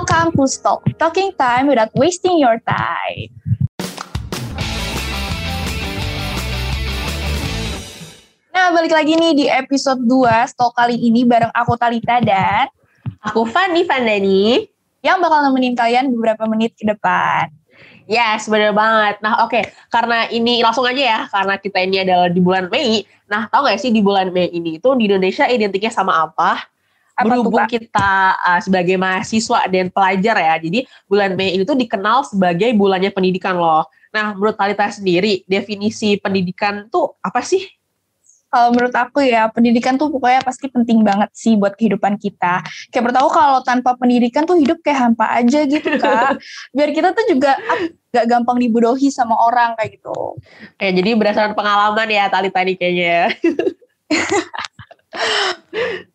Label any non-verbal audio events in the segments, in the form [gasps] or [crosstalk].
Welcome to Stop Talking Time Without Wasting Your Time. Nah, balik lagi nih di episode 2 Stok kali ini bareng aku Talita dan Aku Fanny Vandani. yang bakal nemenin kalian beberapa menit ke depan. Yes, bener banget. Nah, oke. Karena ini langsung aja ya, karena kita ini adalah di bulan Mei. Nah, tau gak sih di bulan Mei ini itu di Indonesia identiknya sama apa? Berhubung kita uh, sebagai mahasiswa dan pelajar ya, jadi bulan Mei ini tuh dikenal sebagai bulannya pendidikan loh. Nah, menurut Talita sendiri, definisi pendidikan tuh apa sih? Kalau menurut aku ya, pendidikan tuh pokoknya pasti penting banget sih buat kehidupan kita. Kayak menurut aku kalau tanpa pendidikan tuh hidup kayak hampa aja gitu, [laughs] Kak. Biar kita tuh juga gak gampang dibodohi sama orang kayak gitu. Kayak jadi berdasarkan pengalaman ya Talita nih kayaknya. [laughs]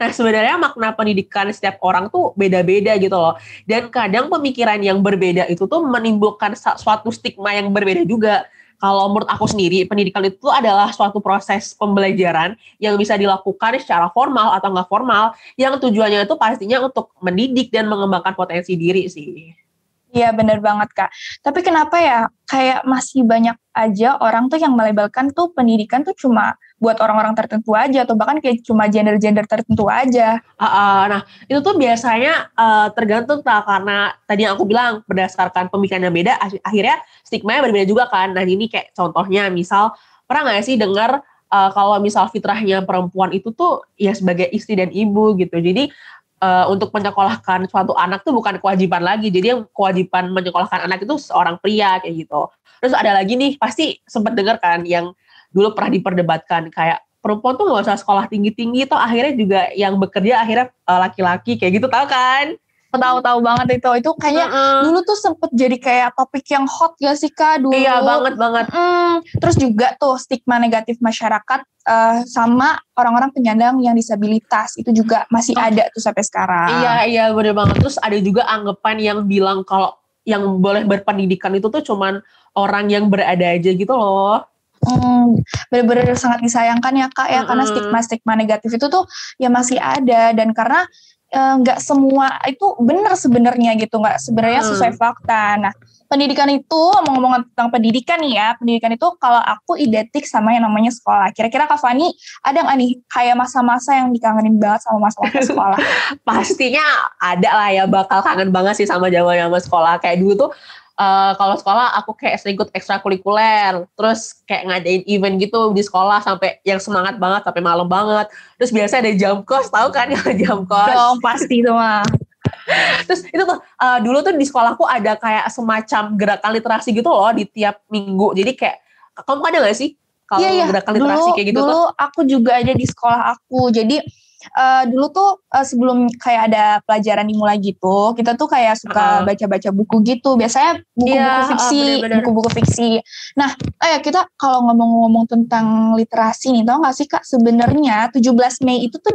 nah sebenarnya makna pendidikan setiap orang tuh beda-beda gitu loh. Dan kadang pemikiran yang berbeda itu tuh menimbulkan suatu stigma yang berbeda juga. Kalau menurut aku sendiri, pendidikan itu adalah suatu proses pembelajaran yang bisa dilakukan secara formal atau nggak formal, yang tujuannya itu pastinya untuk mendidik dan mengembangkan potensi diri sih. Iya bener banget Kak. Tapi kenapa ya kayak masih banyak aja orang tuh yang melabelkan tuh pendidikan tuh cuma buat orang-orang tertentu aja atau bahkan kayak cuma gender-gender tertentu aja. Ah, ah, nah, itu tuh biasanya eh, tergantung tak karena tadi yang aku bilang berdasarkan pemikiran yang beda, akhi- akhirnya stigma berbeda juga kan. Nah, ini kayak contohnya misal pernah nggak sih dengar eh, kalau misal fitrahnya perempuan itu tuh ya sebagai istri dan ibu gitu. Jadi eh, untuk menyekolahkan suatu anak tuh bukan kewajiban lagi. Jadi yang kewajiban menyekolahkan anak itu seorang pria kayak gitu. Terus ada lagi nih pasti sempat dengar kan yang dulu pernah diperdebatkan kayak perempuan tuh nggak usah sekolah tinggi-tinggi toh akhirnya juga yang bekerja akhirnya eh, laki-laki kayak gitu tahu kan? Tahu-tahu banget itu. Itu kayaknya Mm-mm. dulu tuh sempet jadi kayak topik yang hot gak sih Kak dulu? Iya banget banget. Hmm, terus juga tuh stigma negatif masyarakat eh, sama orang-orang penyandang yang disabilitas itu juga masih Oh. ada tuh sampai sekarang. Iya iya bener banget. Terus ada juga anggapan yang bilang kalau yang boleh berpendidikan itu tuh cuman orang yang berada aja gitu loh. Hmm, bener-bener sangat disayangkan ya kak ya karena Mm-mm. stigma-stigma negatif itu tuh ya masih ada dan karena eh, nggak semua itu benar sebenarnya gitu nggak sebenarnya Mm. sesuai fakta. Nah pendidikan itu ngomong-ngomong tentang pendidikan nih ya pendidikan itu kalau aku identik sama yang namanya sekolah. Kira-kira Kak Fani ada nggak nih kayak masa-masa yang dikangenin banget sama masa-masa [laughs] sekolah? Pastinya ada lah ya bakal kangen banget sih sama zaman-zaman sekolah. Kayak dulu tuh eh, kalau sekolah aku kayak sering ikut ekstrakurikuler, terus kayak ngadain event gitu di sekolah sampai yang semangat banget sampai malam banget. Terus biasa ada jam kos, tahu kan [laughs] yang jam kos? Dong pasti itu mah. Terus itu tuh uh, dulu tuh di sekolahku ada kayak semacam gerakan literasi gitu loh di tiap minggu. Jadi kayak kamu ada gak sih kalau Iya, iya. gerakan literasi dulu, kayak gitu dulu tuh? aku juga ada di sekolah aku. Jadi eh, dulu tuh eh, sebelum kayak ada pelajaran dimulai gitu, kita tuh kayak suka baca-baca buku gitu. Biasanya buku-buku Iya, fiksi, buku-buku fiksi. Nah, eh kita kalau ngomong-ngomong tentang literasi nih, tau gak sih Kak, sebenarnya 17 Mei itu tuh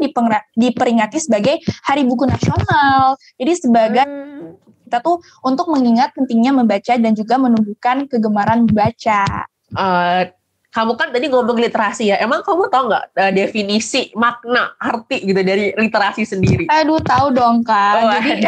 diperingati sebagai Hari Buku Nasional. Jadi sebagai Hmm. kita tuh untuk mengingat pentingnya membaca dan juga menumbuhkan kegemaran membaca. Eh, kamu kan tadi ngomong literasi ya. Emang kamu tau nggak eh, definisi makna arti gitu dari literasi sendiri? Aduh, tahu dong Kak. Oh, Jadi.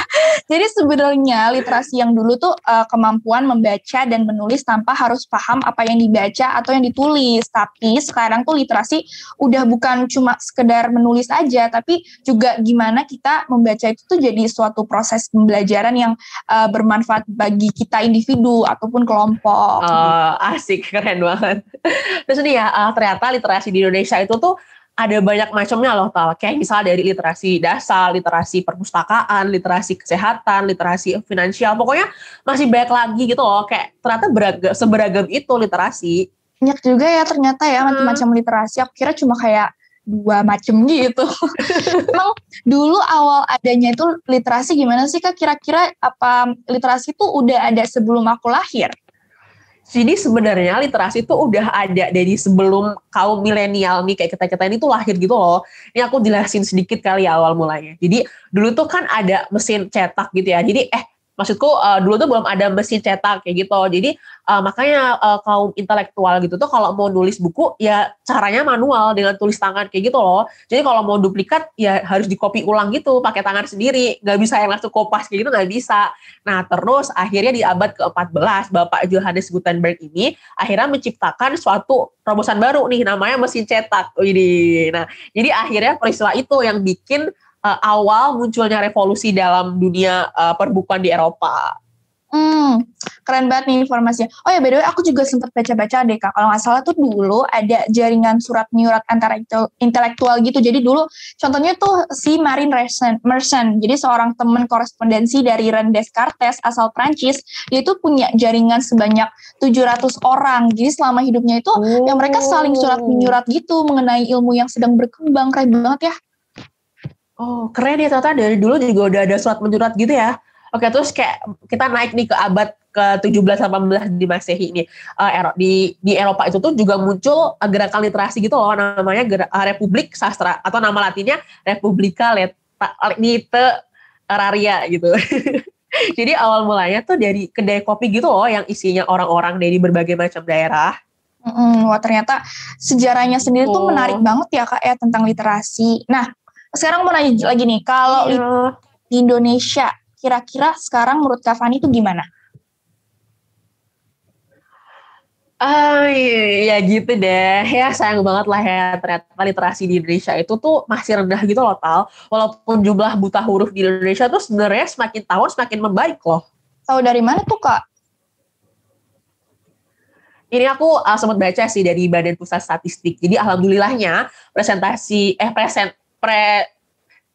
[laughs] Jadi sebenarnya literasi yang dulu tuh eh, kemampuan membaca dan menulis tanpa harus paham apa yang dibaca atau yang ditulis. Tapi sekarang tuh literasi udah bukan cuma sekedar menulis aja, tapi juga gimana kita membaca itu tuh jadi suatu proses pembelajaran yang eh, bermanfaat bagi kita individu ataupun kelompok. Eh, asik, keren banget. [laughs] Terus nih ya, eh, ternyata literasi di Indonesia itu tuh ada banyak macamnya loh, Tal. Kayak misalnya dari literasi dasar, literasi perpustakaan, literasi kesehatan, literasi finansial. Pokoknya masih banyak lagi gitu loh. Kayak ternyata beragam, seberagam itu literasi. Banyak juga ya ternyata ya Hmm. macam-macam literasi. Aku kira cuma kayak dua macam gitu. [laughs] Emang dulu awal adanya itu literasi gimana sih Kak? Kira-kira apa literasi itu udah ada sebelum aku lahir? Jadi sebenarnya literasi itu udah ada dari sebelum kaum milenial nih kayak kita-kita ini tuh lahir gitu loh. Ini aku jelasin sedikit kali ya awal mulanya. Jadi dulu tuh kan ada mesin cetak gitu ya. Jadi eh maksudku uh, dulu tuh belum ada mesin cetak kayak gitu. Jadi uh, makanya uh, kaum intelektual gitu tuh kalau mau nulis buku ya caranya manual dengan tulis tangan kayak gitu loh. Jadi kalau mau duplikat ya harus di copy ulang gitu pakai tangan sendiri. Nggak bisa yang langsung kopas kayak gitu nggak bisa. Nah terus akhirnya di abad ke-14 Bapak Johannes Gutenberg ini akhirnya menciptakan suatu terobosan baru nih namanya mesin cetak. Ini nah jadi akhirnya peristiwa itu yang bikin uh, awal munculnya revolusi dalam dunia uh, perbukuan di Eropa. Hmm, keren banget nih informasinya. Oh ya, by the way, aku juga sempat baca-baca deh kak. Kalau nggak salah tuh dulu ada jaringan surat menyurat antara intelektual gitu. Jadi dulu contohnya tuh si Marine Merson. Jadi seorang teman korespondensi dari René Descartes asal Prancis. Dia itu punya jaringan sebanyak 700 orang. Jadi selama hidupnya itu oh. yang mereka saling surat menyurat gitu mengenai ilmu yang sedang berkembang. Keren banget ya. Oh, keren ya ternyata dari dulu juga udah ada surat menyurat gitu ya. Oke, terus kayak kita naik nih ke abad ke-17 18 di Masehi ini. Uh, di di Eropa itu tuh juga muncul gerakan literasi gitu loh namanya uh, Republik Sastra atau nama latinnya Republika Literaria gitu. [laughs] Jadi awal mulanya tuh dari kedai kopi gitu loh yang isinya orang-orang dari berbagai macam daerah. Hmm, wah ternyata sejarahnya sendiri oh. tuh menarik banget ya kak ya tentang literasi. Nah sekarang mau nanya lagi nih, kalau iya. di Indonesia, kira-kira sekarang menurut Kak Fani itu gimana? Ah ya gitu deh ya sayang banget lah ya ternyata literasi di Indonesia itu tuh masih rendah gitu loh tal walaupun jumlah buta huruf di Indonesia tuh sebenarnya semakin tahun semakin membaik loh. Tahu dari mana tuh kak? Ini aku uh, sempat baca sih dari Badan Pusat Statistik. Jadi alhamdulillahnya presentasi eh present pre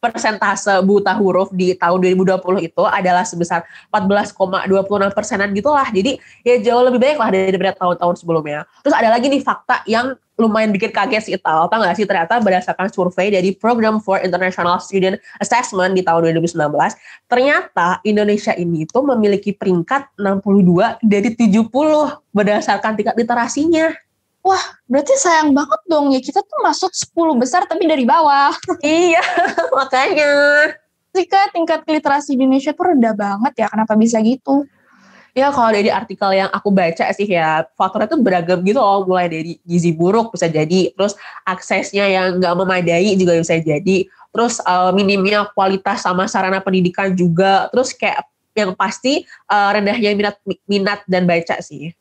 persentase buta huruf di tahun 2020 itu adalah sebesar 14,26 persenan gitulah. Jadi ya jauh lebih baik lah daripada tahun-tahun sebelumnya. Terus ada lagi nih fakta yang lumayan bikin kaget sih Tal. Tahu gak sih ternyata berdasarkan survei dari Program for International Student Assessment di tahun 2019, ternyata Indonesia ini itu memiliki peringkat 62 dari 70 berdasarkan tingkat literasinya wah berarti sayang banget dong ya kita tuh masuk 10 besar tapi dari bawah. [laughs] iya, makanya. Jika tingkat literasi di Indonesia tuh rendah banget ya, kenapa bisa gitu? Ya kalau dari artikel yang aku baca sih ya faktornya tuh beragam gitu loh mulai dari gizi buruk bisa jadi terus aksesnya yang nggak memadai juga bisa jadi terus uh, minimnya kualitas sama sarana pendidikan juga terus kayak yang pasti uh, rendahnya minat minat dan baca sih.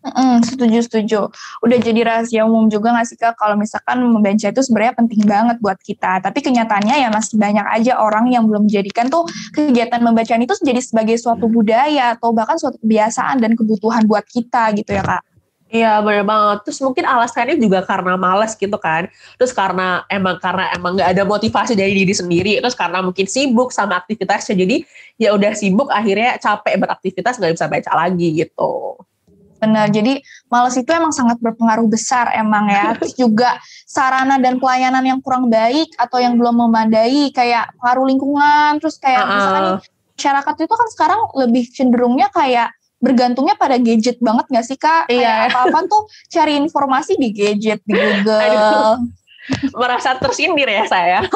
Mm, setuju setuju. Udah jadi rahasia umum juga nggak sih kak kalau misalkan membaca itu sebenarnya penting banget buat kita. Tapi kenyataannya ya masih banyak aja orang yang belum menjadikan tuh kegiatan membacaan itu jadi sebagai suatu budaya atau bahkan suatu kebiasaan dan kebutuhan buat kita gitu ya kak. Iya bener banget. Terus mungkin alasannya juga karena males gitu kan. Terus karena emang karena emang nggak ada motivasi dari diri sendiri. Terus karena mungkin sibuk sama aktivitasnya. Jadi ya udah sibuk akhirnya capek beraktivitas nggak bisa baca lagi gitu. Benar, jadi males itu emang sangat berpengaruh besar emang ya. [laughs] Terus juga sarana dan pelayanan yang kurang baik atau yang belum memadai kayak pengaruh lingkungan, terus kayak uh -uh. misalkan nih, masyarakat itu kan sekarang lebih cenderungnya kayak bergantungnya pada gadget banget gak sih kak? Iya. Apa-apa tuh cari informasi di gadget, di [laughs] Google merasa tersindir ya saya. [laughs]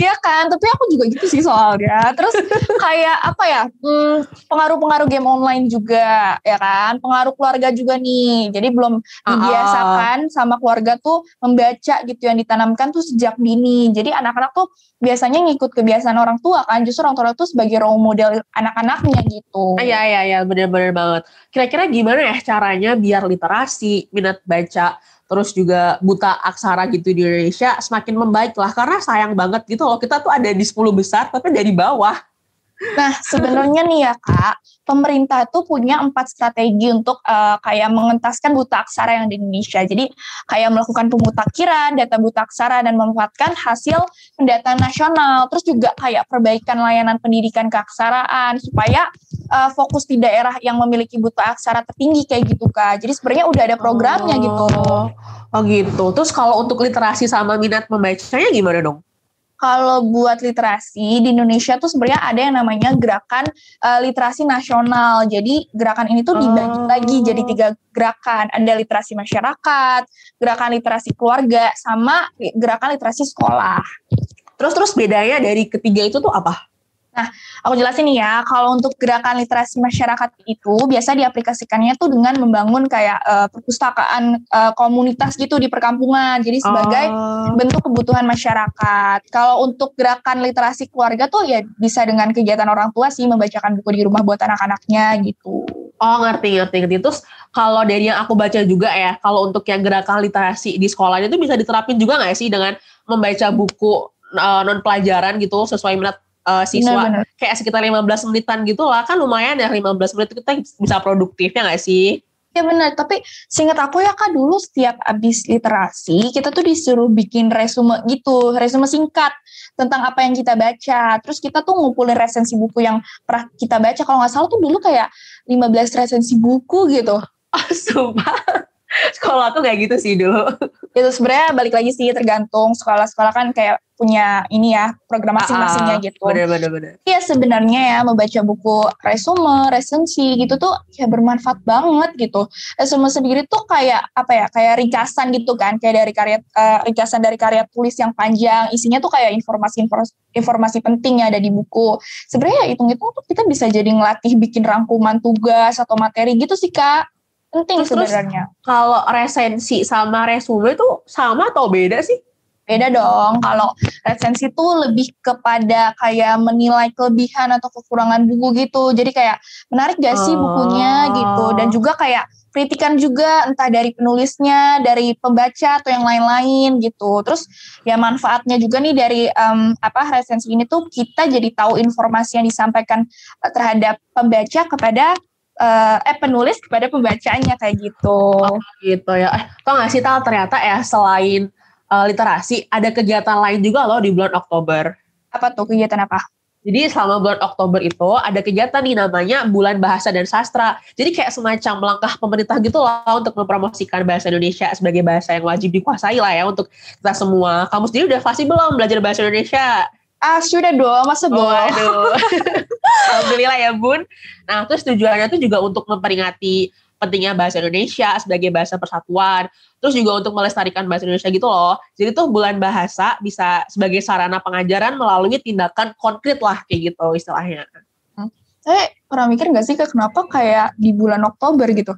Iya kan, tapi aku juga gitu sih soalnya. Terus kayak apa ya, hmm, pengaruh-pengaruh game online juga, ya kan, pengaruh keluarga juga nih. Jadi belum dibiasakan sama keluarga tuh membaca gitu yang ditanamkan tuh sejak dini. Jadi anak-anak tuh biasanya ngikut kebiasaan orang tua kan, justru orang tua tuh sebagai role model anak-anaknya gitu. Iya iya iya, bener-bener banget. Kira-kira gimana ya caranya biar literasi, minat baca terus juga buta aksara gitu di Indonesia semakin membaik lah. Karena sayang banget gitu loh kita tuh ada di 10 besar tapi dari bawah Nah, sebenarnya nih ya Kak, pemerintah tuh punya empat strategi untuk uh, kayak mengentaskan buta aksara yang di Indonesia. Jadi kayak melakukan pemutakhiran data buta aksara dan memanfaatkan hasil pendataan nasional. Terus juga kayak perbaikan layanan pendidikan keaksaraan supaya uh, fokus di daerah yang memiliki buta aksara tertinggi kayak gitu Kak. Jadi sebenarnya udah ada programnya gitu. oh. gitu. Oh gitu. Terus kalau untuk literasi sama minat membacanya gimana dong? Kalau buat literasi di Indonesia tuh sebenarnya ada yang namanya gerakan uh, literasi nasional. Jadi gerakan ini tuh dibagi oh. lagi jadi tiga gerakan. Ada literasi masyarakat, gerakan literasi keluarga, sama gerakan literasi sekolah. Terus terus bedanya dari ketiga itu tuh apa? Nah, aku jelasin nih ya, kalau untuk gerakan literasi masyarakat itu biasa diaplikasikannya tuh dengan membangun kayak uh, perpustakaan uh, komunitas gitu di perkampungan. Jadi sebagai oh. bentuk kebutuhan masyarakat. Kalau untuk gerakan literasi keluarga tuh ya bisa dengan kegiatan orang tua sih membacakan buku di rumah buat anak-anaknya gitu. Oh ngerti ngerti ngerti. Terus kalau dari yang aku baca juga ya, kalau untuk yang gerakan literasi di sekolahnya itu bisa diterapin juga nggak sih dengan membaca buku uh, non pelajaran gitu sesuai minat uh, siswa bener, bener. kayak sekitar 15 menitan gitu lah kan lumayan ya 15 menit kita bisa produktifnya gak sih? Ya benar, tapi singkat aku ya kak dulu setiap abis literasi kita tuh disuruh bikin resume gitu, resume singkat tentang apa yang kita baca. Terus kita tuh ngumpulin resensi buku yang pernah kita baca. Kalau nggak salah tuh dulu kayak 15 resensi buku gitu. [laughs] Oh, sumpah. Sekolah tuh kayak gitu sih dulu. [laughs] Itu sebenarnya balik lagi sih tergantung sekolah-sekolah kan kayak punya ini ya program masing-masingnya ah, gitu. Bener-bener. Iya sebenarnya ya membaca buku resume, resensi gitu tuh ya bermanfaat banget gitu. Resume sendiri tuh kayak apa ya kayak ringkasan gitu kan kayak dari karya uh, ringkasan dari karya tulis yang panjang isinya tuh kayak informasi informasi penting yang ada di buku. Sebenarnya ya hitung-hitung tuh kita bisa jadi ngelatih bikin rangkuman tugas atau materi gitu sih kak penting sebenarnya. Kalau resensi sama resume itu sama atau beda sih? Beda dong. Kalau resensi itu lebih kepada kayak menilai kelebihan atau kekurangan buku gitu. Jadi kayak menarik gak sih bukunya gitu. Dan oh. juga kayak kritikan juga entah dari penulisnya, dari pembaca atau yang lain-lain gitu. Terus ya manfaatnya juga nih dari um, apa resensi ini tuh kita jadi tahu informasi yang disampaikan eh, terhadap pembaca kepada uh, eh penulis kepada pembacanya kayak gitu. Oh, gitu ya. Eh, tau gak sih Tal ternyata ya selain uh, literasi ada kegiatan lain juga loh di bulan Oktober. Apa tuh kegiatan apa? Jadi selama bulan Oktober itu ada kegiatan nih namanya Bulan Bahasa dan Sastra. Jadi kayak semacam langkah pemerintah gitu loh untuk mempromosikan bahasa Indonesia sebagai bahasa yang wajib dikuasai lah ya untuk kita semua. Kamu sendiri udah pasti belum belajar bahasa Indonesia? Ah sudah dong, masa belum? Waduh. [laughs] Alhamdulillah ya bun. Nah terus tujuannya tuh juga untuk memperingati pentingnya bahasa Indonesia sebagai bahasa persatuan. Terus juga untuk melestarikan bahasa Indonesia gitu loh. Jadi tuh bulan bahasa bisa sebagai sarana pengajaran melalui tindakan konkret lah kayak gitu istilahnya. Hmm. Saya pernah mikir gak sih kenapa kayak di bulan Oktober gitu?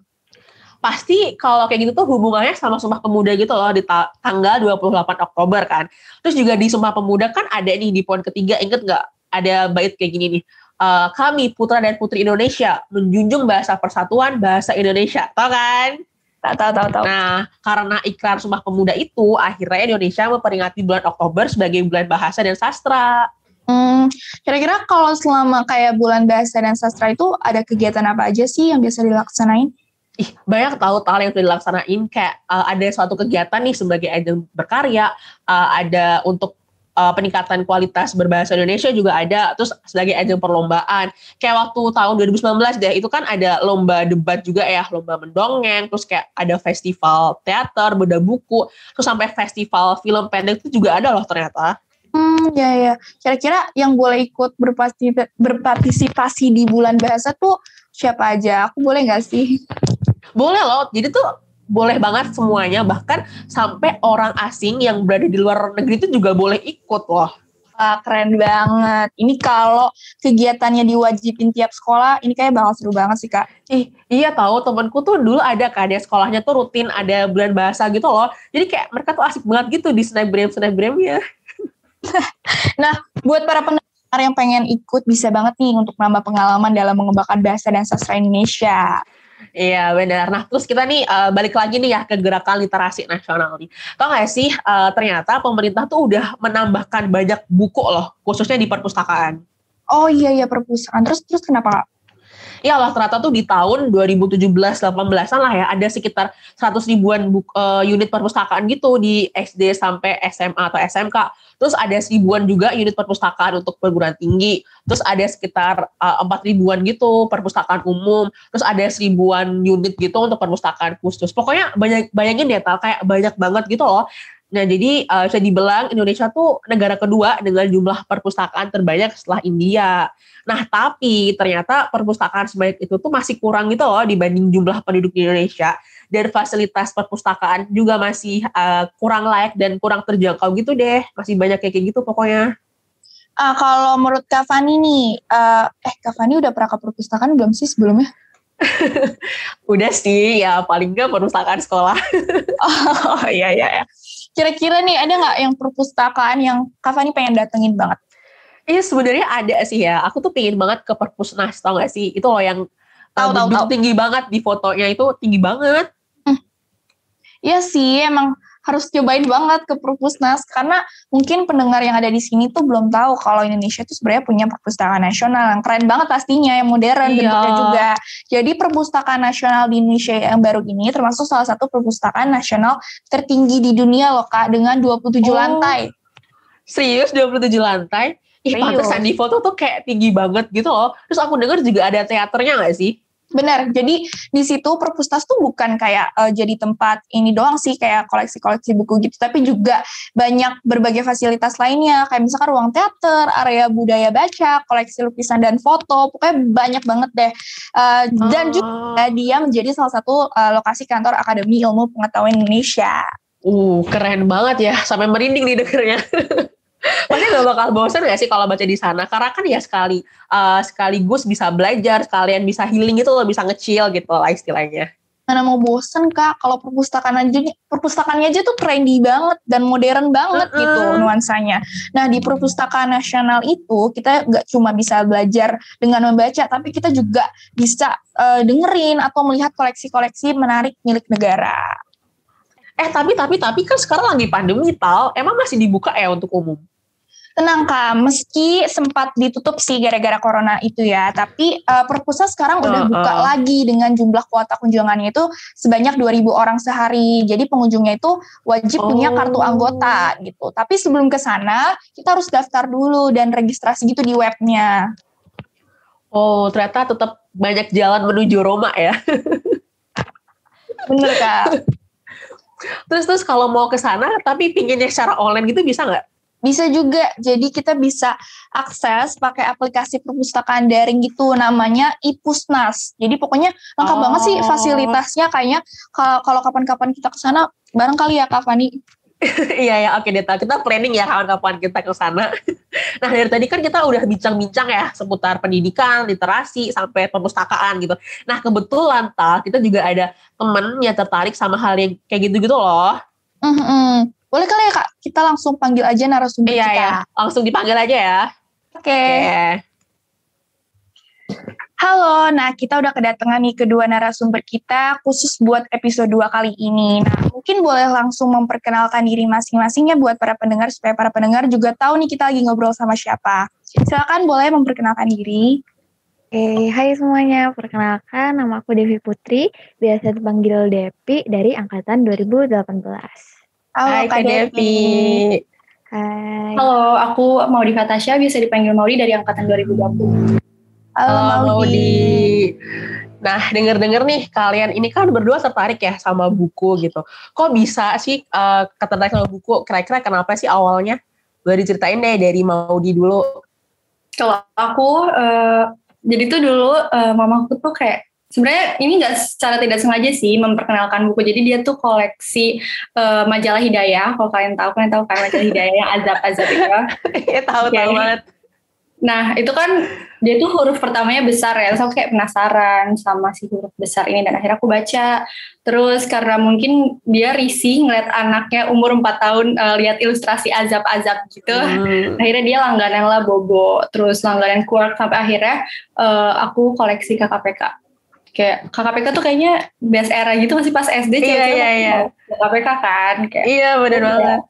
Pasti kalau kayak gitu tuh hubungannya sama Sumpah Pemuda gitu loh di ta tanggal 28 Oktober kan. Terus juga di Sumpah Pemuda kan ada nih di poin ketiga inget nggak ada bait kayak gini nih. Uh, kami putra dan putri Indonesia menjunjung bahasa persatuan bahasa Indonesia, tau kan? Tak tahu tahu tahu. Nah, karena ikrar Sumpah Pemuda itu akhirnya Indonesia memperingati bulan Oktober sebagai bulan bahasa dan sastra. Hmm, kira-kira kalau selama kayak bulan bahasa dan sastra itu ada kegiatan apa aja sih yang biasa dilaksanain? Ih banyak tahu hal yang sudah dilaksanain kayak uh, ada suatu kegiatan nih sebagai ajang berkarya uh, ada untuk uh, peningkatan kualitas berbahasa Indonesia juga ada terus sebagai ajang perlombaan kayak waktu tahun 2019 deh itu kan ada lomba debat juga ya lomba mendongeng terus kayak ada festival teater beda buku terus sampai festival film pendek itu juga ada loh ternyata Hmm, ya ya. Kira-kira yang boleh ikut berpartisipasi di bulan bahasa tuh siapa aja? Aku boleh nggak sih? Boleh loh. Jadi tuh boleh banget semuanya. Bahkan sampai orang asing yang berada di luar negeri itu juga boleh ikut loh. Wah, keren banget. Ini kalau kegiatannya diwajibin tiap sekolah, ini kayak bakal seru banget sih, Kak. Ih, iya tahu temanku tuh dulu ada kan, dia sekolahnya tuh rutin ada bulan bahasa gitu loh. Jadi kayak mereka tuh asik banget gitu di snapgram-snapgramnya. [laughs] nah, buat para pendengar yang pengen ikut, bisa banget nih untuk nambah pengalaman dalam mengembangkan bahasa dan sastra Indonesia. Iya benar. Nah terus kita nih uh, balik lagi nih ya ke gerakan literasi nasional nih. Tau gak sih uh, ternyata pemerintah tuh udah menambahkan banyak buku loh khususnya di perpustakaan. Oh iya iya perpustakaan. Terus terus kenapa Ya lah ternyata tuh di tahun 2017-18an lah ya ada sekitar 100 ribuan uh, unit perpustakaan gitu di SD sampai SMA atau SMK. Terus ada seribuan juga unit perpustakaan untuk perguruan tinggi. Terus ada sekitar empat uh, ribuan gitu perpustakaan umum. Terus ada seribuan unit gitu untuk perpustakaan khusus. Pokoknya banyak bayangin deh tal kayak banyak banget gitu loh. Nah, jadi uh, bisa dibilang Indonesia tuh negara kedua dengan jumlah perpustakaan terbanyak setelah India. Nah, tapi ternyata perpustakaan sebanyak itu tuh masih kurang gitu loh dibanding jumlah penduduk di Indonesia. Dan fasilitas perpustakaan juga masih uh, kurang layak dan kurang terjangkau gitu deh. Masih banyak kayak gitu pokoknya. Uh, kalau menurut Kak Fani nih, uh, eh Kak Fani udah pernah ke perpustakaan belum sih sebelumnya? [laughs] [laughs] udah sih, ya paling nggak perpustakaan sekolah. oh iya iya. iya. Kira-kira nih ada nggak yang perpustakaan yang Kak Fani pengen datengin banget? Iya sebenarnya ada sih ya. Aku tuh pengen banget ke perpusnas tau gak sih? Itu loh yang tahu tahu tahu tinggi banget di fotonya itu tinggi banget. Iya hmm. sih emang harus cobain banget ke perpusnas karena mungkin pendengar yang ada di sini tuh belum tahu kalau Indonesia tuh sebenarnya punya perpustakaan nasional yang keren banget pastinya yang modern iya. bentuknya juga. Jadi perpustakaan nasional di Indonesia yang baru ini termasuk salah satu perpustakaan nasional tertinggi di dunia loh Kak dengan 27 oh. lantai. Serius 27 lantai? Ih, pantesan di foto tuh kayak tinggi banget gitu loh. Terus aku denger juga ada teaternya gak sih? Benar. Jadi di situ perpustas tuh bukan kayak uh, jadi tempat ini doang sih kayak koleksi-koleksi buku gitu, tapi juga banyak berbagai fasilitas lainnya kayak misalkan ruang teater, area budaya baca, koleksi lukisan dan foto, pokoknya banyak banget deh. Uh, oh. Dan juga dia menjadi salah satu uh, lokasi kantor Akademi Ilmu Pengetahuan Indonesia. Uh, keren banget ya, sampai merinding nih dengernya. [laughs] Pasti gak bakal bosan gak sih kalau baca di sana? Karena kan ya sekali uh, sekaligus bisa belajar, sekalian bisa healing itu lo bisa ngecil gitu lah istilahnya. Mana mau bosen kak, kalau perpustakaan aja, perpustakaannya aja tuh trendy banget dan modern banget uh -uh. gitu nuansanya. Nah di perpustakaan nasional itu kita gak cuma bisa belajar dengan membaca, tapi kita juga bisa uh, dengerin atau melihat koleksi-koleksi menarik milik negara. Eh tapi tapi tapi kan sekarang lagi pandemi tal, emang masih dibuka ya untuk umum? Tenang kak, meski sempat ditutup sih gara-gara corona itu ya, tapi uh, perpusat sekarang uh, udah buka uh. lagi dengan jumlah kuota kunjungannya itu sebanyak 2000 orang sehari. Jadi pengunjungnya itu wajib oh. punya kartu anggota gitu. Tapi sebelum ke sana, kita harus daftar dulu dan registrasi gitu di webnya. Oh, ternyata tetap banyak jalan menuju Roma ya. Bener kak. terus terus kalau mau ke sana tapi pinginnya secara online gitu bisa nggak? Bisa juga, jadi kita bisa akses pakai aplikasi perpustakaan daring gitu, namanya Ipusnas. Jadi pokoknya lengkap oh. banget sih oh. fasilitasnya, kayaknya kalau kapan-kapan kita ke sana, bareng kali ya Kak Fani. [laughs] Iya ya, oke Deta. Kita planning ya kapan-kapan kita ke sana. [laughs] nah dari tadi kan kita udah bincang-bincang ya seputar pendidikan, literasi, sampai perpustakaan gitu. Nah kebetulan tak kita juga ada temen yang tertarik sama hal yang kayak gitu-gitu loh. Mm -hmm. Boleh kali ya kak, kita langsung panggil aja narasumber iya, kita. Iya, langsung dipanggil aja ya. Oke. Okay. Okay. Halo, nah kita udah kedatangan nih kedua narasumber kita khusus buat episode 2 kali ini. Nah mungkin boleh langsung memperkenalkan diri masing-masingnya buat para pendengar supaya para pendengar juga tahu nih kita lagi ngobrol sama siapa. Silakan boleh memperkenalkan diri. Oke, hai semuanya. Perkenalkan, nama aku Devi Putri, biasa dipanggil Depi dari angkatan 2018. Halo Hai, Kak Devi. Hai. Halo, aku Maudi Fatasya, bisa dipanggil Maudi dari angkatan 2020. Halo, Halo Maudi. Nah, denger-denger nih, kalian ini kan berdua tertarik ya sama buku gitu. Kok bisa sih uh, ketertarik sama buku? Kira-kira kenapa sih awalnya? Boleh diceritain deh dari Maudi dulu. Kalau aku, uh, jadi tuh dulu uh, mamaku tuh kayak sebenarnya ini nggak secara tidak sengaja sih memperkenalkan buku. Jadi dia tuh koleksi uh, majalah Hidayah. Kalau kalian tahu, kalian tahu kan majalah Hidayah yang azab-azab itu. [laughs] Iya tahu okay. tahu banget. Nah itu kan dia tuh huruf pertamanya besar ya, so kayak penasaran sama si huruf besar ini dan akhirnya aku baca. Terus karena mungkin dia risih ngeliat anaknya umur 4 tahun uh, lihat ilustrasi azab-azab gitu, hmm. akhirnya dia langganan lah Bobo, terus langganan Quark sampai akhirnya uh, aku koleksi KKPK kayak KKPK tuh kayaknya best era gitu masih pas SD iya, iya, iya. KKPK kan kayak iya benar ya banget.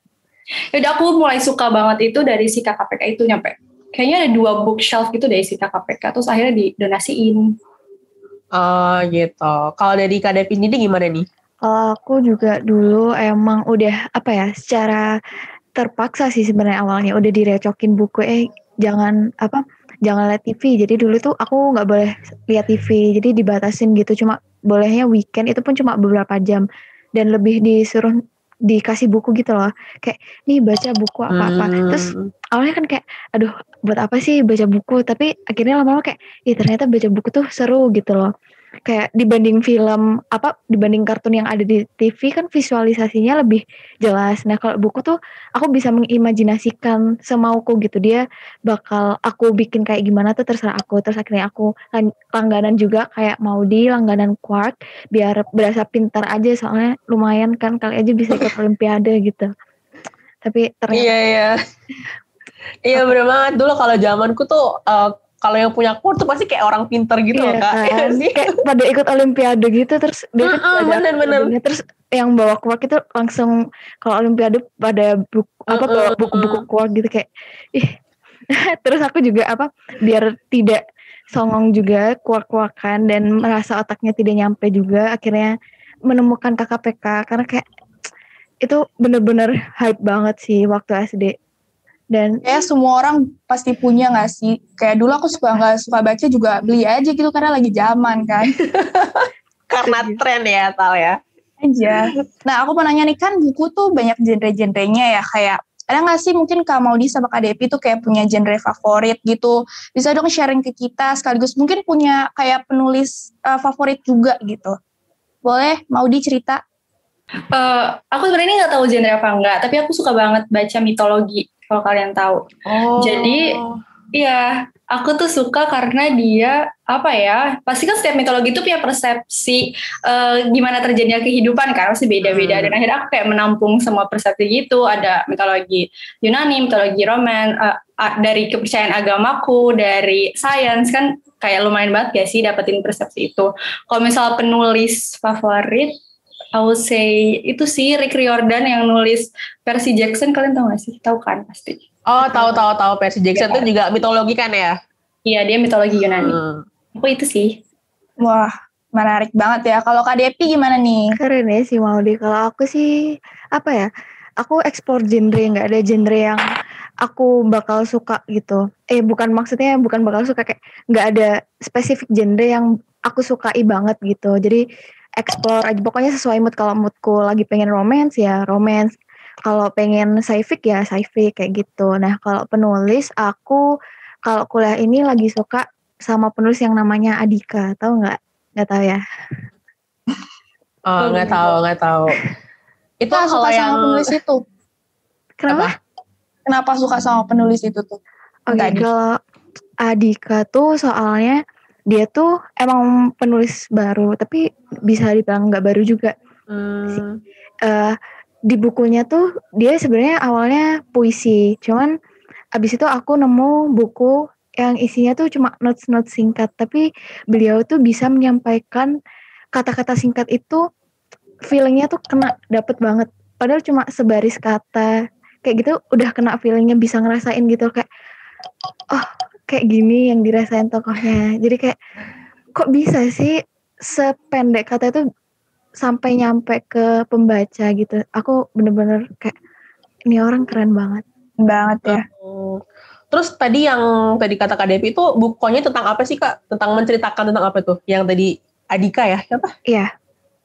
Yaudah aku mulai suka banget itu dari si KKPK itu nyampe. Kayaknya ada dua bookshelf gitu dari si KKPK terus akhirnya didonasiin. Oh gitu. Kalau dari Kak Devin ini gimana nih? Kalau aku juga dulu emang udah apa ya secara terpaksa sih sebenarnya awalnya. Udah direcokin buku eh jangan apa jangan lihat TV jadi dulu tuh aku nggak boleh lihat TV jadi dibatasin gitu. Cuma bolehnya weekend itu pun cuma beberapa jam. Dan lebih disuruh dikasih buku gitu loh. Kayak nih baca buku apa apa hmm. terus awalnya kan kayak aduh buat apa sih baca buku? Tapi akhirnya lama-lama kayak ih ternyata baca buku tuh seru gitu loh kayak dibanding film apa dibanding kartun yang ada di TV kan visualisasinya lebih jelas. Nah kalau buku tuh aku bisa mengimajinasikan semauku gitu dia bakal aku bikin kayak gimana tuh terserah aku. Terus akhirnya aku langganan juga kayak mau di langganan Quark biar berasa pintar aja soalnya lumayan kan kali aja bisa ikut [laughs] Olimpiade gitu. Tapi ternyata Iya iya. Iya bener banget dulu kalau zamanku tuh uh, kalau yang punya kur tuh pasti kayak orang pinter gitu iya, loh kak. [laughs] Iya kan? sih? Kayak pada ikut Olimpiade gitu terus dia Mm-mm, ada bener-bener. Olimpiade. terus yang bawa kuak itu langsung kalau Olimpiade pada buku apa Mm-mm, bawa buku-buku kuak gitu kayak ih [laughs] terus aku juga apa biar tidak songong juga kuak-kuakan dan merasa otaknya tidak nyampe juga akhirnya menemukan KKPK karena kayak itu bener-bener hype banget sih waktu SD dan Kayak semua orang pasti punya gak sih? Kayak dulu aku suka nggak suka baca juga beli aja gitu karena lagi zaman kan. [laughs] Karena tren ya Tal ya. aja. Nah aku mau nanya nih kan buku tuh banyak genre-genrenya ya kayak ada nggak sih mungkin Kak Maudi sama Kak Depi tuh kayak punya genre favorit gitu. Bisa dong sharing ke kita sekaligus mungkin punya kayak penulis uh, favorit juga gitu. Boleh Maudi cerita? Eh, aku sebenarnya nggak tahu genre apa enggak, tapi aku suka banget baca mitologi kalau kalian tahu. Oh. Jadi, Iya, aku tuh suka karena dia apa ya? Pasti kan setiap mitologi itu punya persepsi eh, gimana terjadinya kehidupan kan, pasti beda-beda. Hmm. Dan akhirnya aku kayak menampung semua persepsi gitu. Ada mitologi Yunani, mitologi Roman, a- dari kepercayaan agamaku, dari sains kan kayak lumayan banget ya sih dapetin persepsi itu. Kalau misal penulis favorit, I would say itu sih Rick Riordan yang nulis Percy Jackson. Kalian tahu gak sih? Tahu kan pasti. Oh tahu tahu tahu Percy Jackson Iya. tuh juga mitologi kan ya. Iya, dia mitologi Yunani. Hmm. Aku itu sih. Wah menarik banget ya. Kalau Kak Depi gimana nih? Keren ya sih Maudi. Kalau aku sih apa ya? Aku ekspor genre, nggak ada genre yang aku bakal suka gitu. Eh bukan maksudnya bukan bakal suka kayak nggak ada spesifik genre yang aku sukai banget gitu. Jadi explore aja pokoknya sesuai mood kalau moodku lagi pengen romance ya romance. Kalau pengen sci-fi ya sci-fi kayak gitu. Nah, kalau penulis aku kalau kuliah ini lagi suka sama penulis yang namanya Adika. Tahu nggak? Nggak tahu ya. [laughs] Oh nggak tahu nggak tahu. Itu kalau suka yang sama penulis itu. Kenapa? Kenapa suka sama penulis itu tuh? Oke, Tadi. kalau Adika tuh soalnya dia tuh emang penulis baru, tapi bisa dibilang nggak baru juga. Hmm. Eh di bukunya tuh dia sebenarnya awalnya puisi, cuman abis itu aku nemu buku yang isinya tuh cuma notes-notes singkat, tapi beliau tuh bisa menyampaikan kata-kata singkat itu feelingnya tuh kena dapet banget. Padahal cuma sebaris kata kayak gitu udah kena feelingnya bisa ngerasain gitu kayak oh kayak gini yang dirasain tokohnya. Jadi kayak kok bisa sih sependek kata itu sampai nyampe ke pembaca gitu. Aku bener-bener kayak ini orang keren banget. Banget ya. Hmm. Terus tadi yang tadi kata Kak Devi itu bukunya tentang apa sih Kak? Tentang menceritakan tentang apa tuh? Yang tadi Adika ya? Siapa? Iya.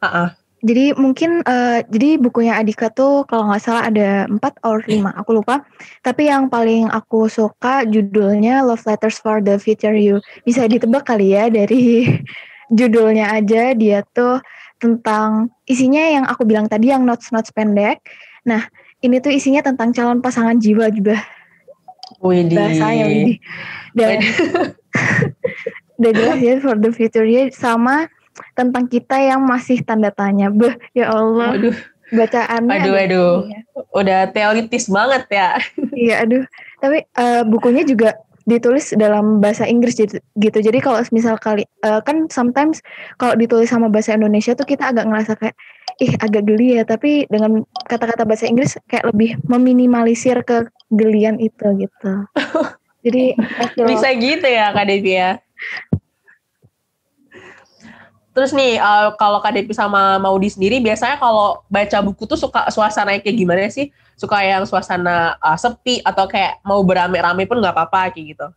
Ah, Jadi mungkin eh, jadi bukunya Adika tuh kalau nggak salah ada 4 or 5, aku lupa. Tapi yang paling aku suka judulnya Love Letters for the Future You. Bisa ditebak kali ya dari [laughs] judulnya aja dia tuh tentang isinya yang aku bilang tadi yang notes-notes pendek. Nah, ini tuh isinya tentang calon pasangan jiwa juga Widih. bahasanya Widih. Dan udah [laughs] jelas ya for the future ya sama tentang kita yang masih tanda tanya. Beh, ya Allah, Waduh, bacaannya. aduh, aduh. Iya, Udah teoritis banget ya. Iya, aduh. Tapi eh, bukunya juga ditulis dalam bahasa Inggris gitu. Jadi kalau misal kali eh, kan sometimes kalau ditulis sama bahasa Indonesia tuh kita agak ngerasa kayak ih agak geli ya, tapi dengan kata-kata bahasa Inggris kayak lebih meminimalisir kegelian itu gitu. [laughs] Jadi Bisa gitu ya Kak Devi ya. Terus nih, eh, kalau Kak Devi sama Maudi sendiri, biasanya kalau baca buku tuh suka suasana kayak gimana sih? Suka yang suasana eh, sepi atau kayak mau berame-rame pun nggak apa-apa kayak gitu.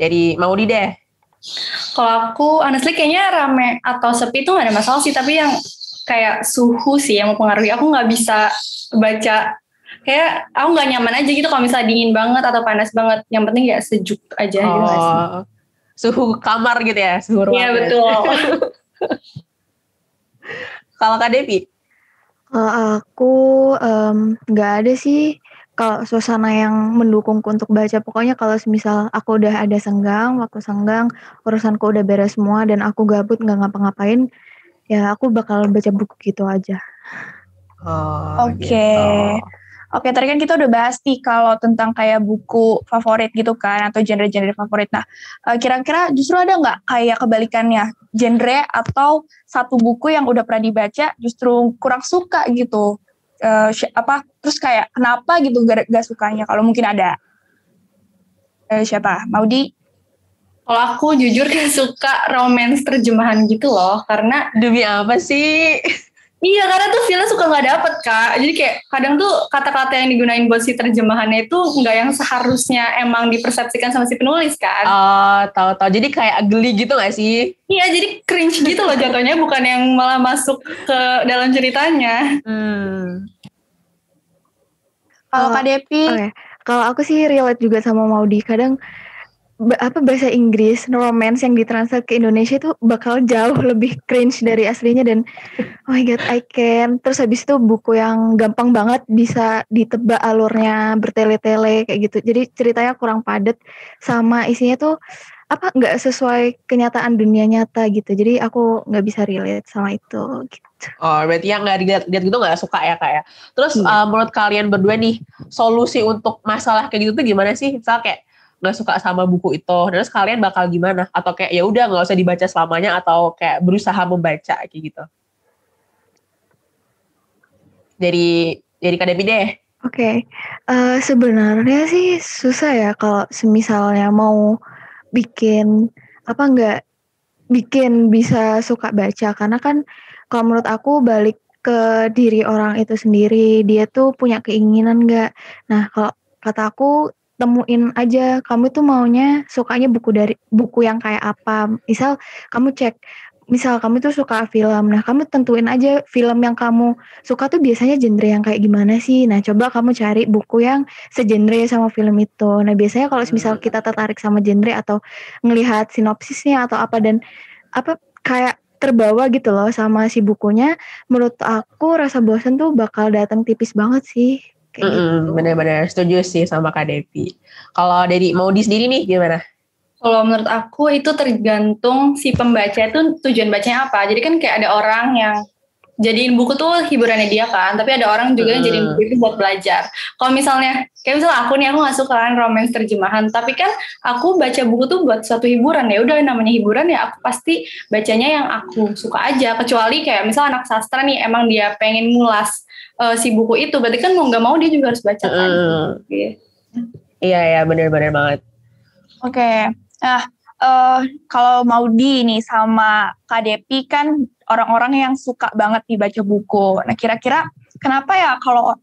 Jadi Maudi deh. Kalau aku honestly kayaknya rame atau sepi itu gak ada masalah sih, tapi yang kayak suhu sih yang mempengaruhi. Aku nggak bisa baca kayak aku nggak nyaman aja gitu kalau misalnya dingin banget atau panas banget. Yang penting ya sejuk aja gitu nggak sih? Suhu kamar gitu ya, suhu ruangan. Iya betul. [laughs] Kalau Kak Devi? Kalau aku em, nggak ada sih kalau suasana yang mendukungku untuk baca. Pokoknya kalau misal aku udah ada senggang, waktu senggang, urusanku udah beres semua dan aku gabut nggak ngapa-ngapain, ya aku bakal baca buku gitu aja. Oh, Oke. gitu. Oke, tadi kan kita udah bahas nih kalau tentang kayak buku favorit gitu kan, atau genre-genre favorit. Nah, eh, kira-kira justru ada nggak kayak kebalikannya, genre atau satu buku yang udah pernah dibaca justru kurang suka gitu? Sy- apa? Terus kayak kenapa gitu gak, gak sukanya? Kalau mungkin ada. Eh, siapa? Maudi? Kalau aku jujur gak suka romance terjemahan gitu loh, karena Demi apa sih? Iya karena tuh feelnya suka nggak dapet kak. Jadi kayak kadang tuh kata-kata yang digunain buat si terjemahannya itu nggak yang seharusnya emang dipersepsikan sama si penulis kan. Oh, tahu-tahu. Jadi kayak geli gitu gak sih? Iya jadi cringe gitu loh jatuhnya, bukan yang malah masuk ke dalam ceritanya. Hmm. Kalau Oh, Kak Depi? Oke, kalau aku sih relate juga sama Maudi. Kadang apa bahasa Inggris romance yang ditranslate ke Indonesia itu bakal jauh lebih cringe dari aslinya dan oh my god I can. Terus habis itu buku yang gampang banget bisa ditebak alurnya bertele-tele kayak gitu. Jadi ceritanya kurang padat sama isinya tuh apa nggak sesuai kenyataan dunia nyata gitu. Jadi aku nggak bisa relate sama itu. Gitu. Oh, berarti yang nggak dilihat lihat gitu nggak suka ya kak ya. Terus Iya. uh, menurut kalian berdua nih solusi untuk masalah kayak gitu tuh gimana sih? Misal kayak nggak suka sama buku itu, terus kalian bakal gimana? Atau kayak ya udah nggak usah dibaca selamanya atau kayak berusaha membaca kayak gitu? Jadi jadi Kak Devi deh. Oke, eh, sebenarnya sih susah ya kalau semisalnya mau bikin apa enggak bikin bisa suka baca karena kan kalau menurut aku balik ke diri orang itu sendiri dia tuh punya keinginan enggak. Nah kalau kata aku temuin aja kamu tuh maunya sukanya buku dari buku yang kayak apa. Misal kamu cek misal kamu tuh suka film, nah kamu tentuin aja film yang kamu suka tuh biasanya genre yang kayak gimana sih? Nah, coba kamu cari buku yang segenre sama film itu. Nah, biasanya kalau misal Hmm. kita tertarik sama genre atau ngelihat sinopsisnya atau apa dan apa kayak terbawa gitu loh sama si bukunya, menurut aku rasa bosan tuh bakal datang tipis banget sih. Kayak gitu. Mm-mm, Bener-bener setuju sih sama Kak Devi. Kalau dari mau di sendiri nih gimana? Kalau menurut aku itu tergantung si pembaca itu tujuan bacanya apa. Jadi kan kayak ada orang yang jadiin buku tuh hiburannya dia kan, tapi ada orang juga yang jadiin Hmm. buku itu buat belajar. Kalau misalnya, kayak misalnya aku nih, aku gak suka kan romance terjemahan, tapi kan aku baca buku tuh buat suatu hiburan ya. Udah namanya hiburan ya, aku pasti bacanya yang aku suka aja. Kecuali kayak misal anak sastra nih, emang dia pengen ngulas eh, si buku itu, berarti kan mau nggak mau dia juga harus baca kan. Mm. Gitu. Iya ya bener-bener banget. Oke, nah eh kalau Maudi nih sama Kak Depi kan orang-orang yang suka banget dibaca buku. Nah kira-kira kenapa ya kalau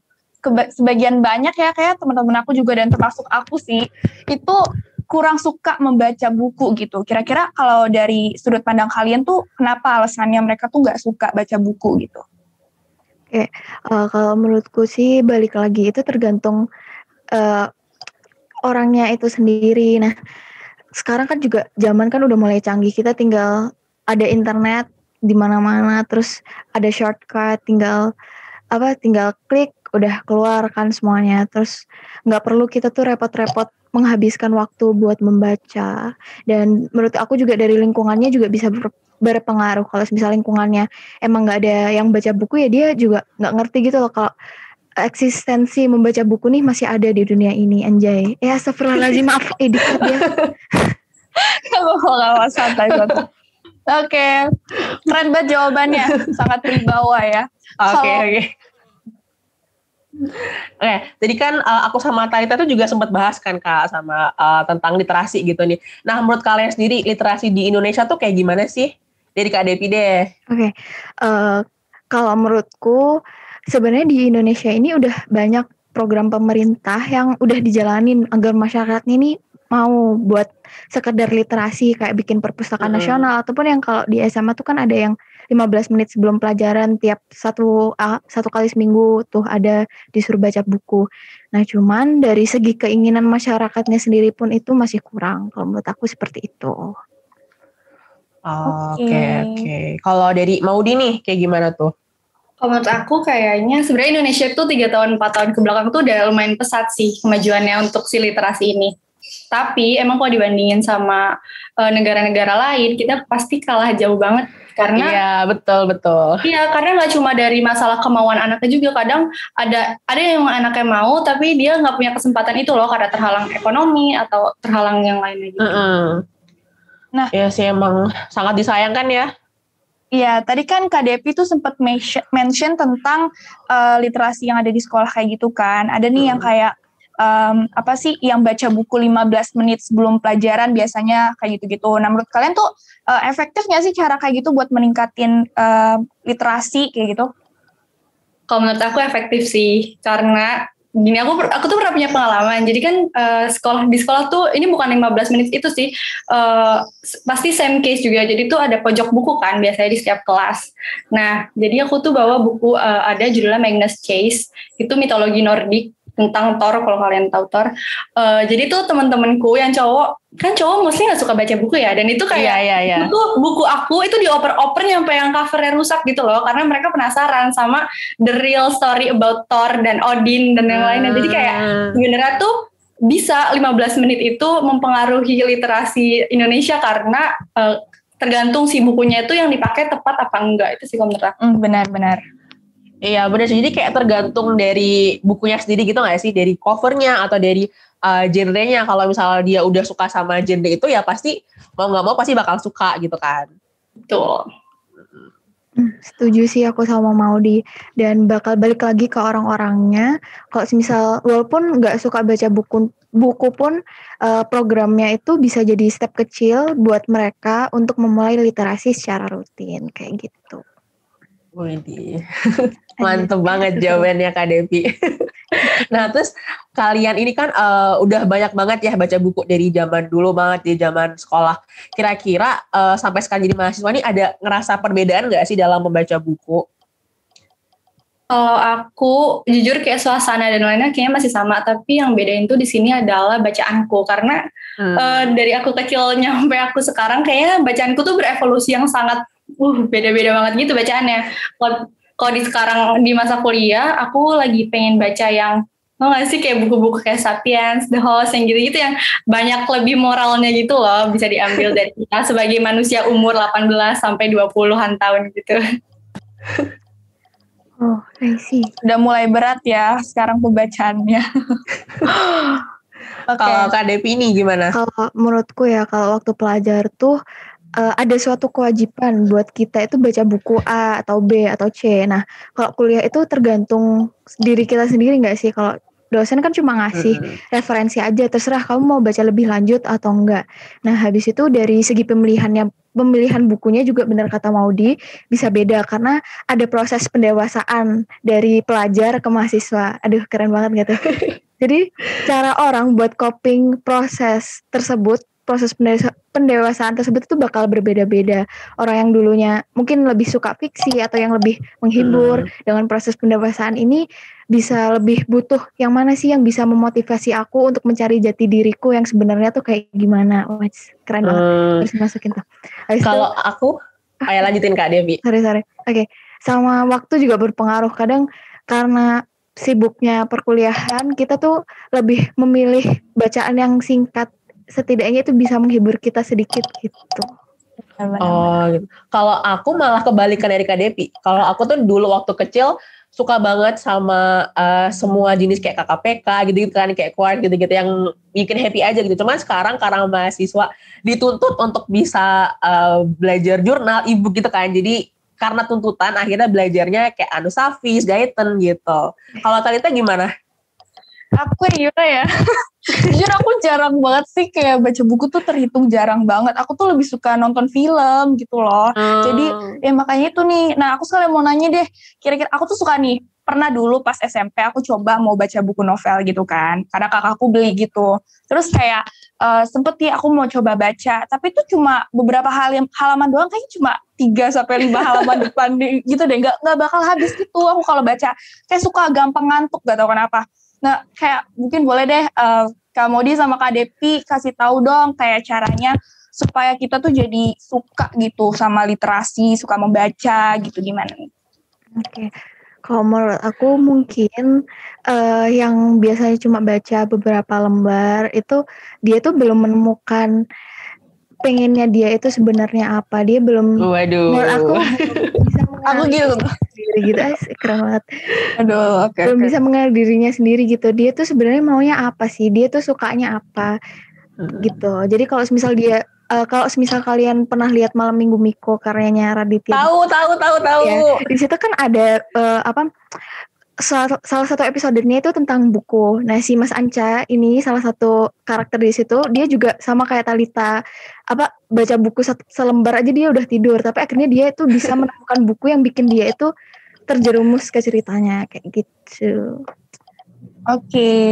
sebagian banyak ya kayak teman-teman aku juga dan termasuk aku sih itu kurang suka membaca buku gitu. Kira-kira kalau dari sudut pandang kalian tuh kenapa alasannya mereka tuh nggak suka baca buku gitu? Eh, kalau menurutku sih balik lagi itu tergantung eh, orangnya itu sendiri. Nah, sekarang kan juga zaman kan udah mulai canggih. Kita tinggal ada internet di mana-mana, terus ada shortcut, tinggal apa? Tinggal klik, udah keluar kan semuanya. Terus nggak perlu kita tuh repot-repot menghabiskan waktu buat membaca. Dan menurut aku juga dari lingkungannya juga bisa ber- berpengaruh. Kalau misalnya lingkungannya emang nggak ada yang baca buku ya dia juga nggak ngerti gitu loh kalau eksistensi membaca buku nih masih ada di dunia ini anjay ya astagfirullahaladzim maaf [laughs] edit dia Kalau santai banget. Oke, keren banget jawabannya, sangat berwibawa ya. Oke Kalau- oke. Oke, jadi kan uh, aku sama Talita tuh juga sempat bahas kan kak sama uh, tentang literasi gitu nih. Nah menurut kalian sendiri literasi di Indonesia tuh kayak gimana sih? Dari Kak Devi deh. Oke, eh, kalau menurutku sebenarnya di Indonesia ini udah banyak program pemerintah yang udah dijalanin agar masyarakat ini mau buat sekedar literasi kayak bikin perpustakaan Mm. nasional ataupun yang kalau di SMA tuh kan ada yang 15 menit sebelum pelajaran tiap satu uh, satu kali seminggu tuh ada disuruh baca buku. Nah, cuman dari segi keinginan masyarakatnya sendiri pun itu masih kurang. Kalau menurut aku seperti itu. Oke, oke. Okay. Kalau dari Maudi nih kayak gimana tuh? Kalau menurut aku kayaknya sebenarnya Indonesia itu tiga tahun empat tahun ke belakang tuh udah lumayan pesat sih kemajuannya untuk si literasi ini. Tapi emang kalau dibandingin sama negara negara-negara lain kita pasti kalah jauh banget karena iya betul betul iya karena nggak cuma dari masalah kemauan anaknya juga kadang ada ada yang anaknya mau tapi dia nggak punya kesempatan itu loh karena terhalang ekonomi atau terhalang yang lainnya gitu. Mm -hmm. Nah, ya sih emang sangat disayangkan ya Iya, tadi kan Kak Depi tuh sempat mention tentang uh, literasi yang ada di sekolah kayak gitu kan. Ada nih hmm. yang kayak um, apa sih yang baca buku 15 menit sebelum pelajaran biasanya kayak gitu-gitu. Nah, menurut kalian tuh uh, efektif nggak sih cara kayak gitu buat meningkatin uh, literasi kayak gitu? Kalau menurut aku efektif sih, karena gini aku aku tuh pernah punya pengalaman. Jadi kan uh, sekolah di sekolah tuh ini bukan 15 menit itu sih uh, pasti same case juga. Jadi tuh ada pojok buku kan biasanya di setiap kelas. Nah jadi aku tuh bawa buku uh, ada judulnya Magnus Chase. Itu mitologi Nordik tentang Thor kalau kalian tahu Thor. Uh, jadi tuh teman-temanku yang cowok kan cowok mostly nggak suka baca buku ya dan itu kayak yeah, yeah, yeah. itu buku aku itu dioper-oper sampai yang covernya rusak gitu loh karena mereka penasaran sama the real story about Thor dan Odin dan yang lainnya. Jadi kayak sebenarnya tuh bisa 15 menit itu mempengaruhi literasi Indonesia karena uh, tergantung si bukunya itu yang dipakai tepat apa enggak itu sih menurut aku. Mm, benar-benar. Iya benar sih. Jadi kayak tergantung dari bukunya sendiri gitu nggak sih? Dari covernya atau dari uh, genrenya. Kalau misalnya dia udah suka sama genre itu ya pasti mau nggak mau pasti bakal suka gitu kan. Betul. Hmm, setuju sih aku sama Maudi dan bakal balik lagi ke orang-orangnya. Kalau misal walaupun nggak suka baca buku buku pun uh, programnya itu bisa jadi step kecil buat mereka untuk memulai literasi secara rutin kayak gitu. Wih, [laughs] mantep banget jawabannya Kak Devi. [laughs] nah terus kalian ini kan uh, udah banyak banget ya baca buku dari zaman dulu banget di zaman sekolah. Kira-kira uh, sampai sekarang jadi mahasiswa ini ada ngerasa perbedaan nggak sih dalam membaca buku? Kalau aku jujur kayak suasana dan lainnya kayaknya masih sama, tapi yang bedain tuh di sini adalah bacaanku karena hmm. uh, dari aku kecil [laughs] sampai aku sekarang kayaknya bacaanku tuh berevolusi yang sangat uh beda-beda banget gitu bacaannya. Kalau di sekarang di masa kuliah, aku lagi pengen baca yang Mau gak sih kayak buku-buku kayak Sapiens, The Host, yang gitu-gitu yang banyak lebih moralnya gitu loh bisa diambil dari [laughs] kita sebagai manusia umur 18 sampai 20-an tahun gitu. Oh, I see. Udah mulai berat ya sekarang pembacaannya. okay. [gasps] Kalau Kak Devi ini gimana? Kalau menurutku ya kalau waktu pelajar tuh uh, ada suatu kewajiban buat kita itu baca buku A atau B atau C. Nah, kalau kuliah itu tergantung diri kita sendiri nggak sih? Kalau dosen kan cuma ngasih referensi aja, terserah kamu mau baca lebih lanjut atau enggak. Nah, habis itu dari segi pemilihannya pemilihan bukunya juga benar kata Maudi bisa beda karena ada proses pendewasaan dari pelajar ke mahasiswa. Aduh, keren banget gitu. [laughs] Jadi cara orang buat coping proses tersebut proses pendewasaan tersebut itu bakal berbeda-beda. Orang yang dulunya mungkin lebih suka fiksi atau yang lebih menghibur hmm. dengan proses pendewasaan ini bisa lebih butuh yang mana sih yang bisa memotivasi aku untuk mencari jati diriku yang sebenarnya tuh kayak gimana. Wah, keren banget. Hmm. Harus masukin tuh. Kalau aku, ah, ayo lanjutin Kak Devi. Sorry, sorry. Oke. Okay. Sama waktu juga berpengaruh. Kadang karena sibuknya perkuliahan, kita tuh lebih memilih bacaan yang singkat setidaknya itu bisa menghibur kita sedikit gitu. Oh, gitu. Kalau aku malah kebalikan dari Kak Depi. Kalau aku tuh dulu waktu kecil suka banget sama uh, semua jenis kayak KKPK gitu-gitu kan, kayak kuart gitu-gitu yang bikin happy aja gitu. Cuman sekarang karena mahasiswa dituntut untuk bisa uh, belajar jurnal, ibu gitu kan. Jadi karena tuntutan akhirnya belajarnya kayak anu Safis, Gaiten gitu. Kalau Talita gimana? Aku ya ya. [laughs] Jujur aku jarang banget sih kayak baca buku tuh terhitung jarang banget. Aku tuh lebih suka nonton film gitu loh. Hmm. Jadi ya makanya itu nih. Nah aku sekalian mau nanya deh. Kira-kira aku tuh suka nih pernah dulu pas SMP aku coba mau baca buku novel gitu kan, karena kakakku beli gitu. Terus kayak uh, sempet ya aku mau coba baca, tapi itu cuma beberapa hal halaman doang, kayaknya cuma 3 sampai lima halaman [laughs] depan gitu deh, nggak nggak bakal habis gitu. Aku kalau baca kayak suka gampang ngantuk, gak tau kenapa. Nah, kayak mungkin boleh deh uh, Kak Modi sama Kak Depi kasih tahu dong kayak caranya supaya kita tuh jadi suka gitu sama literasi, suka membaca gitu gimana nih? Oke. Okay. Kalau menurut aku mungkin uh, yang biasanya cuma baca beberapa lembar itu dia tuh belum menemukan pengennya dia itu sebenarnya apa. Dia belum Waduh. Menurut aku [laughs] bisa aku gitu sendiri gitu ah, keren banget. Aduh, okay, belum okay. bisa mengenal dirinya sendiri gitu. Dia tuh sebenarnya maunya apa sih? Dia tuh sukanya apa? gitu. Jadi kalau misal dia uh, kalau misal kalian pernah lihat Malam Minggu Miko karyanya Raditya. Tahu, tahu, tahu, tahu. Ya, di situ kan ada uh, apa salah, salah satu episodenya itu tentang buku. Nah, si Mas Anca ini salah satu karakter di situ, dia juga sama kayak Talita, apa baca buku selembar aja dia udah tidur, tapi akhirnya dia itu bisa [laughs] menemukan buku yang bikin dia itu terjerumus ke ceritanya kayak gitu. Oke. Okay.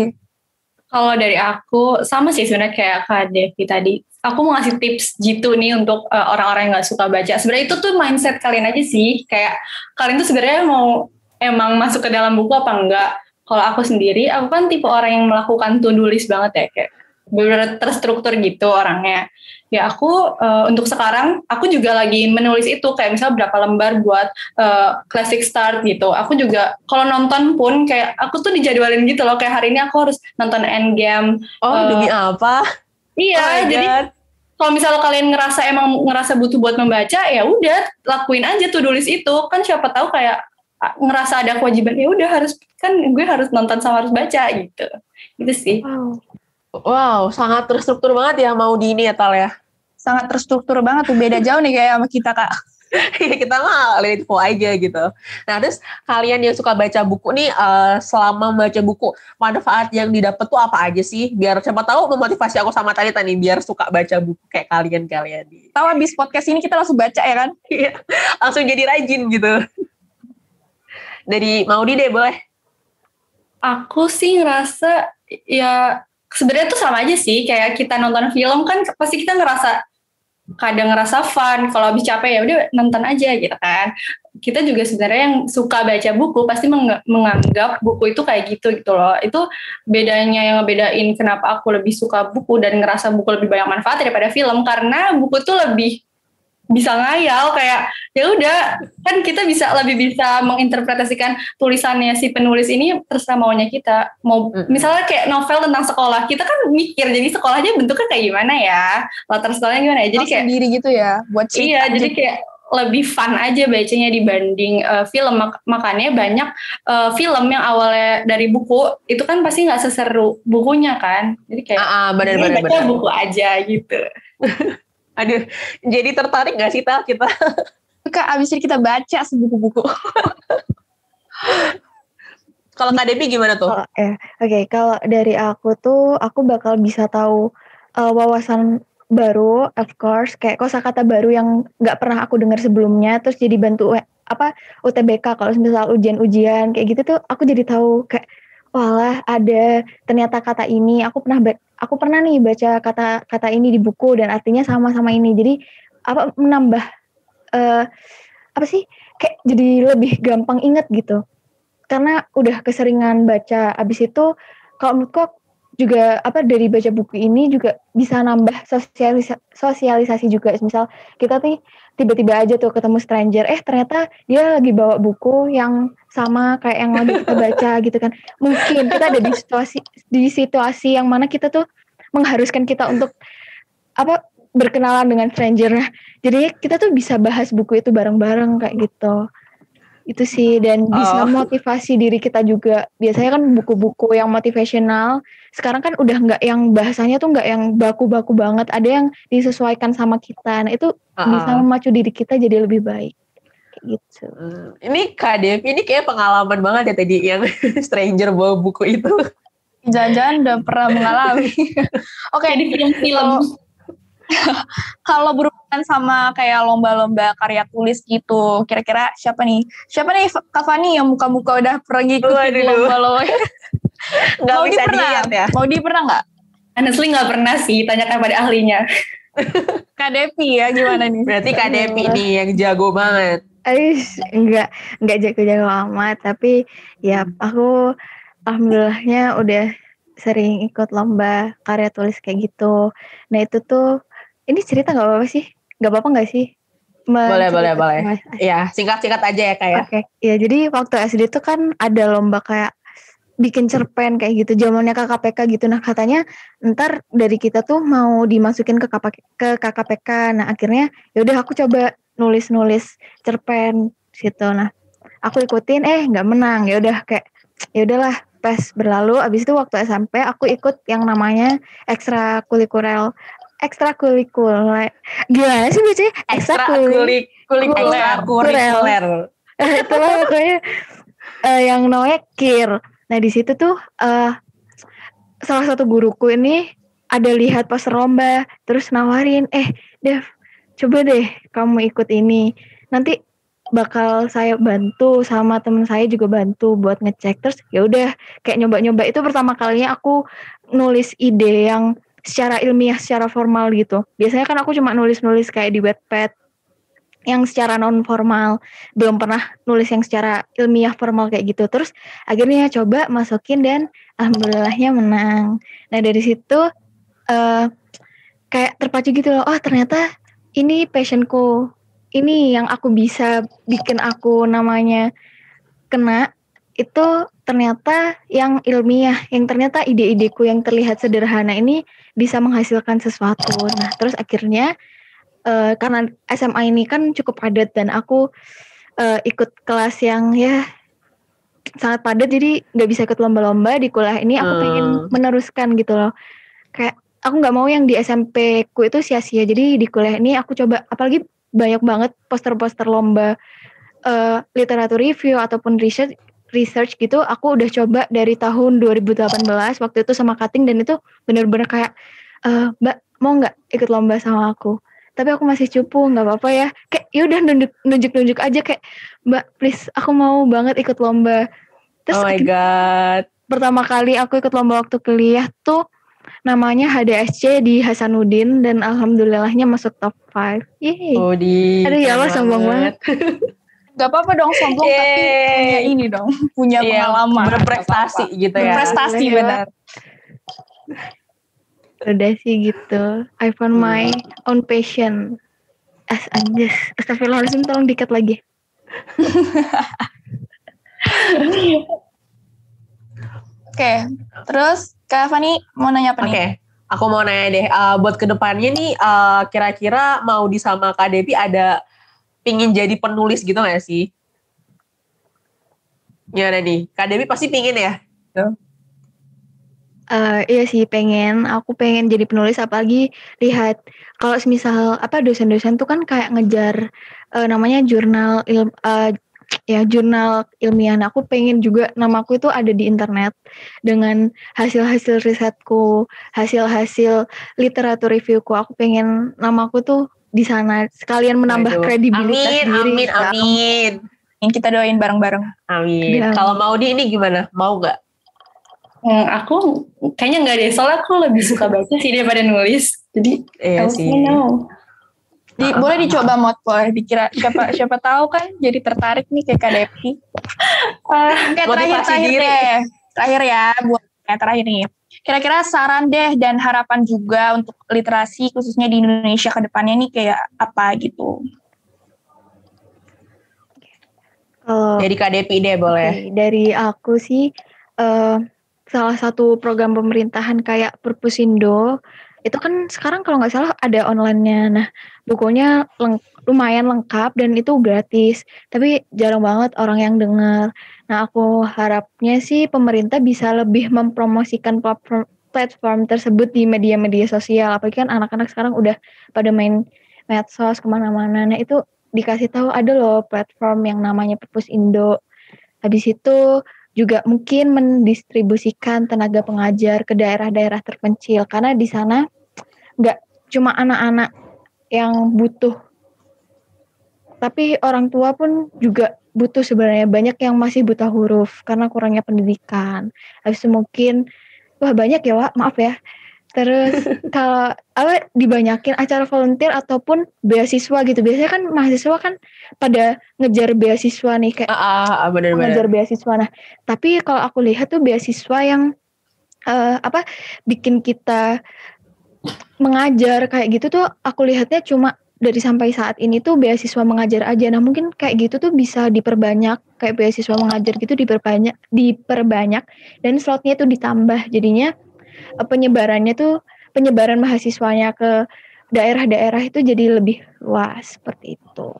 Kalau dari aku sama sih sebenarnya kayak Kak Devi tadi aku mau ngasih tips gitu nih untuk uh, orang-orang yang nggak suka baca. Sebenarnya itu tuh mindset kalian aja sih. Kayak kalian tuh sebenarnya mau emang masuk ke dalam buku apa enggak. Kalau aku sendiri, aku kan tipe orang yang melakukan to-do list banget ya kayak benar terstruktur gitu orangnya. Ya aku uh, untuk sekarang aku juga lagi menulis itu kayak misal berapa lembar buat uh, classic start gitu. Aku juga kalau nonton pun kayak aku tuh dijadwalin gitu loh kayak hari ini aku harus nonton Endgame. Oh uh, demi apa? Iya, oh jadi kalau misalnya kalian ngerasa emang ngerasa butuh buat membaca, ya udah lakuin aja tuh tulis itu. Kan siapa tahu kayak ngerasa ada kewajiban ya udah harus kan gue harus nonton sama harus baca gitu. Gitu sih. Wow. Wow, sangat terstruktur banget ya mau di ini ya Tal ya. Sangat terstruktur banget tuh beda jauh nih kayak sama kita Kak. [laughs] Iya, kita mah let it aja gitu. Nah terus kalian yang suka baca buku nih uh, selama baca buku manfaat yang didapat tuh apa aja sih? Biar siapa tahu memotivasi aku sama tadi tadi biar suka baca buku kayak kalian-kalian. Tahu habis podcast ini kita langsung baca ya kan? Iya, langsung jadi rajin gitu. Dari Maudi deh boleh. Aku sih ngerasa ya sebenarnya tuh sama aja sih. Kayak kita nonton film kan pasti kita ngerasa kadang ngerasa fun. Kalau habis capek ya udah nonton aja gitu kan. Kita juga sebenarnya yang suka baca buku pasti meng menganggap buku itu kayak gitu gitu loh. Itu bedanya yang ngebedain kenapa aku lebih suka buku dan ngerasa buku lebih banyak manfaat daripada film. Karena buku tuh lebih bisa ngayal kayak ya udah kan kita bisa lebih bisa menginterpretasikan tulisannya si penulis ini terserah maunya kita. Mau misalnya kayak novel tentang sekolah kita kan mikir jadi sekolahnya bentuknya kayak gimana ya? Latar sekolahnya gimana ya? Jadi kayak sendiri gitu ya buat cerita iya jadi kayak lebih fun aja bacanya dibanding uh, film. Mak makanya banyak uh, film yang awalnya dari buku itu kan pasti nggak seseru bukunya kan? Jadi kayak uh, uh, bener, bener, bener. buku aja gitu [laughs] Aduh, jadi tertarik gak sih Tal kita? Kak, abis ini kita baca sebuku-buku. [laughs] kalau Kak Devi gimana tuh? Oh, eh, Oke, okay. kalau dari aku tuh, aku bakal bisa tahu uh, wawasan baru, of course, kayak kosakata baru yang nggak pernah aku dengar sebelumnya, terus jadi bantu apa UTBK kalau misal ujian-ujian kayak gitu tuh, aku jadi tahu kayak walah ada ternyata kata ini aku pernah aku pernah nih baca kata-kata ini di buku dan artinya sama-sama ini. Jadi apa menambah uh, apa sih kayak jadi lebih gampang inget gitu. Karena udah keseringan baca abis itu kalau menurutku juga apa dari baca buku ini juga bisa nambah sosialisasi, sosialisasi juga. Misal kita nih tiba-tiba aja tuh ketemu stranger eh ternyata dia lagi bawa buku yang sama kayak yang lagi kita baca [laughs] gitu kan. Mungkin kita ada di situasi di situasi yang mana kita tuh mengharuskan kita untuk apa berkenalan dengan stranger jadi kita tuh bisa bahas buku itu bareng-bareng kayak gitu. Itu sih dan bisa oh. motivasi diri kita juga. Biasanya kan buku-buku yang motivational sekarang kan udah nggak yang bahasanya tuh nggak yang baku-baku banget ada yang disesuaikan sama kita nah itu uh-uh. bisa memacu diri kita jadi lebih baik gitu hmm. ini Kak Devi ini kayak pengalaman banget ya tadi yang [laughs] stranger bawa buku itu jangan-jangan udah pernah mengalami [laughs] oke okay, di film-film [laughs] Kalau berhubungan sama kayak lomba-lomba karya tulis gitu, kira-kira siapa nih? Siapa nih Kak Fani yang muka-muka udah pernah ngikutin Waduh. lomba-lomba? Nggak Mau bisa pernah? dilihat ya. Mau di pernah nggak? Honestly nggak pernah sih, tanyakan pada ahlinya. [laughs] Kak Devi ya gimana nih? Berarti Kak Devi nih yang jago banget. Ais, enggak enggak jago-jago amat tapi ya aku alhamdulillahnya udah sering ikut lomba karya tulis kayak gitu. Nah itu tuh ini cerita nggak apa-apa sih? Nggak apa-apa nggak sih? Boleh, boleh, boleh. Mas? Ya, singkat-singkat aja ya Kak ya. Oke, ya jadi waktu SD tuh kan ada lomba kayak bikin cerpen kayak gitu, zamannya KKPK gitu. Nah katanya ntar dari kita tuh mau dimasukin ke KP ke KKPK. Nah akhirnya yaudah aku coba nulis-nulis cerpen gitu. Nah aku ikutin, eh nggak menang. Ya udah kayak ya udahlah pas berlalu. Abis itu waktu SMP aku ikut yang namanya ekstrakurikuler ekstrakurikuler gimana sih bacanya Ekstra ekstrakurikuler kulik kulik Kurel. ekstra kurikuler. itulah [laughs] pokoknya eh, yang namanya kir. Nah di situ tuh eh salah satu guruku ini ada lihat poster lomba, terus nawarin, eh Dev, coba deh kamu ikut ini. Nanti bakal saya bantu sama temen saya juga bantu buat ngecek. Terus ya udah kayak nyoba-nyoba itu pertama kalinya aku nulis ide yang secara ilmiah, secara formal gitu. Biasanya kan aku cuma nulis-nulis kayak di Wattpad yang secara non formal belum pernah nulis yang secara ilmiah formal kayak gitu. Terus akhirnya coba masukin dan alhamdulillahnya menang. Nah dari situ eh kayak terpacu gitu loh oh ternyata ini passionku. Ini yang aku bisa bikin aku namanya kena itu ternyata yang ilmiah yang ternyata ide-ideku yang terlihat sederhana ini bisa menghasilkan sesuatu. Nah terus akhirnya eh, karena SMA ini kan cukup padat dan aku eh, ikut kelas yang ya sangat padat jadi nggak bisa ikut lomba-lomba di kuliah ini. Aku Hmm. pengen meneruskan gitu loh. Kayak aku nggak mau yang di SMP ku itu sia-sia. Jadi di kuliah ini aku coba apalagi banyak banget poster-poster lomba eh, literatur review ataupun research research gitu aku udah coba dari tahun 2018 waktu itu sama Kating dan itu bener-bener kayak eh, mbak mau nggak ikut lomba sama aku tapi aku masih cupu nggak apa-apa ya kayak yaudah nunjuk nunjuk nunjuk aja kayak mbak please aku mau banget ikut lomba terus Oh my god. pertama kali aku ikut lomba waktu kuliah tuh namanya HDSC di Hasanuddin dan alhamdulillahnya masuk top 5 Yeay. Oh di. Aduh, ya Allah, sombong [laughs] Gak apa-apa dong sombong tapi Yeay. punya ini dong, punya Iya, pengalaman. berprestasi gitu ya. Berprestasi Iya. benar. Udah sih gitu I found my own passion as anjas astagfirullahaladzim tolong dikat lagi [laughs] Oke, terus Kak Fani mau nanya apa Oke, nih? aku mau nanya deh, uh, buat ke depannya nih, uh, kira-kira mau di sama Kak Devi ada pingin jadi penulis gitu gak sih? Gimana nih? Kak Devi pasti pingin ya? Eh, iya sih pengen aku pengen jadi penulis apalagi lihat kalau misal apa dosen-dosen tuh kan kayak ngejar eh, namanya jurnal il, eh, ya jurnal ilmiah Nah, aku pengen juga namaku itu ada di internet dengan hasil-hasil risetku hasil-hasil literatur reviewku aku pengen namaku tuh di sana sekalian menambah Waduh. kredibilitas Amin, diri amin, Kak. amin. Yang kita doain bareng-bareng. Amin. Iya. Kalau mau di ini gimana? Mau gak? Hmm, aku kayaknya nggak deh, soalnya aku lebih suka baca sih daripada nulis. Jadi, Iya I sih. know. Di, Ah, boleh ah, dicoba mod boleh dikira siapa siapa tahu kan jadi tertarik nih kayak Devi. Ah, Oke, terakhir terakhir diri. deh. Terakhir ya buat yang terakhir nih. Kira-kira saran deh dan harapan juga untuk literasi khususnya di Indonesia ke depannya nih kayak apa gitu. kalau Jadi Kak Devi deh boleh. Dari aku sih eh, salah satu program pemerintahan kayak Perpusindo itu kan sekarang kalau nggak salah ada online-nya. Nah, bukunya leng- lumayan lengkap dan itu gratis. Tapi jarang banget orang yang dengar. Nah, aku harapnya sih pemerintah bisa lebih mempromosikan platform platform tersebut di media-media sosial. Apalagi kan anak-anak sekarang udah pada main medsos ke mana-mana. Nah, itu dikasih tahu ada loh platform yang namanya Perpus Indo. Habis itu juga mungkin mendistribusikan tenaga pengajar ke daerah-daerah terpencil. Karena di sana nggak cuma anak-anak yang butuh tapi orang tua pun juga butuh sebenarnya. Banyak yang masih buta huruf karena kurangnya pendidikan. Habis itu mungkin wah banyak ya Wak. Maaf ya terus [laughs] kalau apa dibanyakin acara volunteer ataupun beasiswa gitu biasanya kan mahasiswa kan pada ngejar beasiswa nih kayak Ah, ah, bener-bener. ngejar beasiswa nah tapi kalau aku lihat tuh beasiswa yang eh, apa bikin kita mengajar kayak gitu tuh aku lihatnya cuma dari sampai saat ini tuh beasiswa mengajar aja. Nah mungkin kayak gitu tuh bisa diperbanyak kayak beasiswa mengajar gitu diperbanyak, diperbanyak dan slotnya tuh ditambah. Jadinya penyebarannya tuh penyebaran mahasiswanya ke daerah-daerah itu jadi lebih luas seperti itu.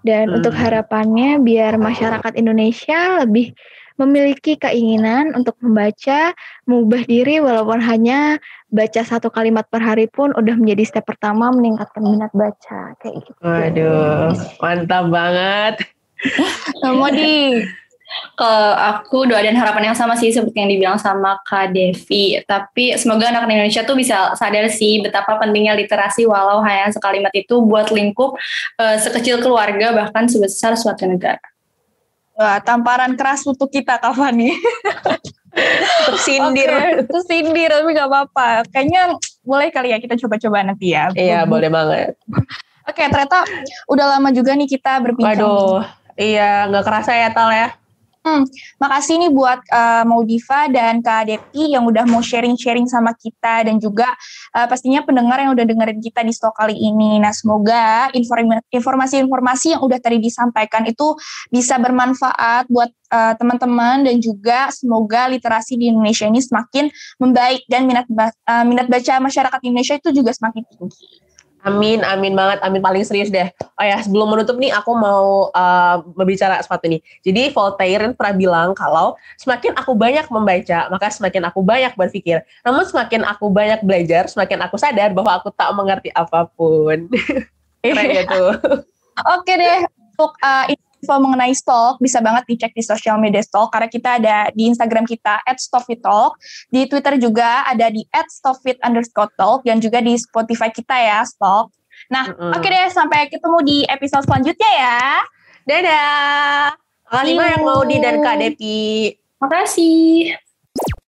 Dan Hmm. untuk harapannya biar masyarakat Indonesia lebih memiliki keinginan untuk membaca, mengubah diri walaupun hanya baca satu kalimat per hari pun udah menjadi step pertama meningkatkan minat baca kayak gitu. Waduh, mantap banget. Mau di Kalau aku doa dan harapan yang sama sih seperti yang dibilang sama Kak Devi. Tapi semoga anak Indonesia tuh bisa sadar sih betapa pentingnya literasi walau hanya sekalimat itu buat lingkup eh, sekecil keluarga bahkan sebesar suatu negara. Wah, tamparan keras untuk kita Kak Fani. [laughs] Tersindir. Oke, tersindir tapi gak apa-apa. Kayaknya boleh kali ya kita coba-coba nanti ya. Iya, boleh banget. Oke, ternyata udah lama juga nih kita berbincang. Waduh, iya nggak kerasa ya Tal ya. Makasih nih buat uh, Maudiva dan Kak Depi yang udah mau sharing-sharing sama kita dan juga uh, pastinya pendengar yang udah dengerin kita di stok kali ini. Nah, semoga informa- informasi-informasi yang udah tadi disampaikan itu bisa bermanfaat buat uh, teman-teman dan juga semoga literasi di Indonesia ini semakin membaik dan minat ba- uh, minat baca masyarakat Indonesia itu juga semakin tinggi. Amin, amin banget, amin paling serius deh. Oh ya, sebelum menutup nih, aku mau uh, berbicara sesuatu nih. Jadi Voltaire pernah bilang kalau semakin aku banyak membaca, maka semakin aku banyak berpikir. Namun semakin aku banyak belajar, semakin aku sadar bahwa aku tak mengerti apa pun. [laughs] Keren tuh. Oke deh, untuk uh, info mengenai Stalk bisa banget dicek di sosial media Stalk karena kita ada di Instagram kita @stoffitalk, di Twitter juga ada di underscore talk dan juga di Spotify kita ya Stalk. Nah, Mm-mm. oke deh sampai ketemu di episode selanjutnya ya. Dadah. Makasih See banyak you. Maudi dan Kak Depi. Makasih.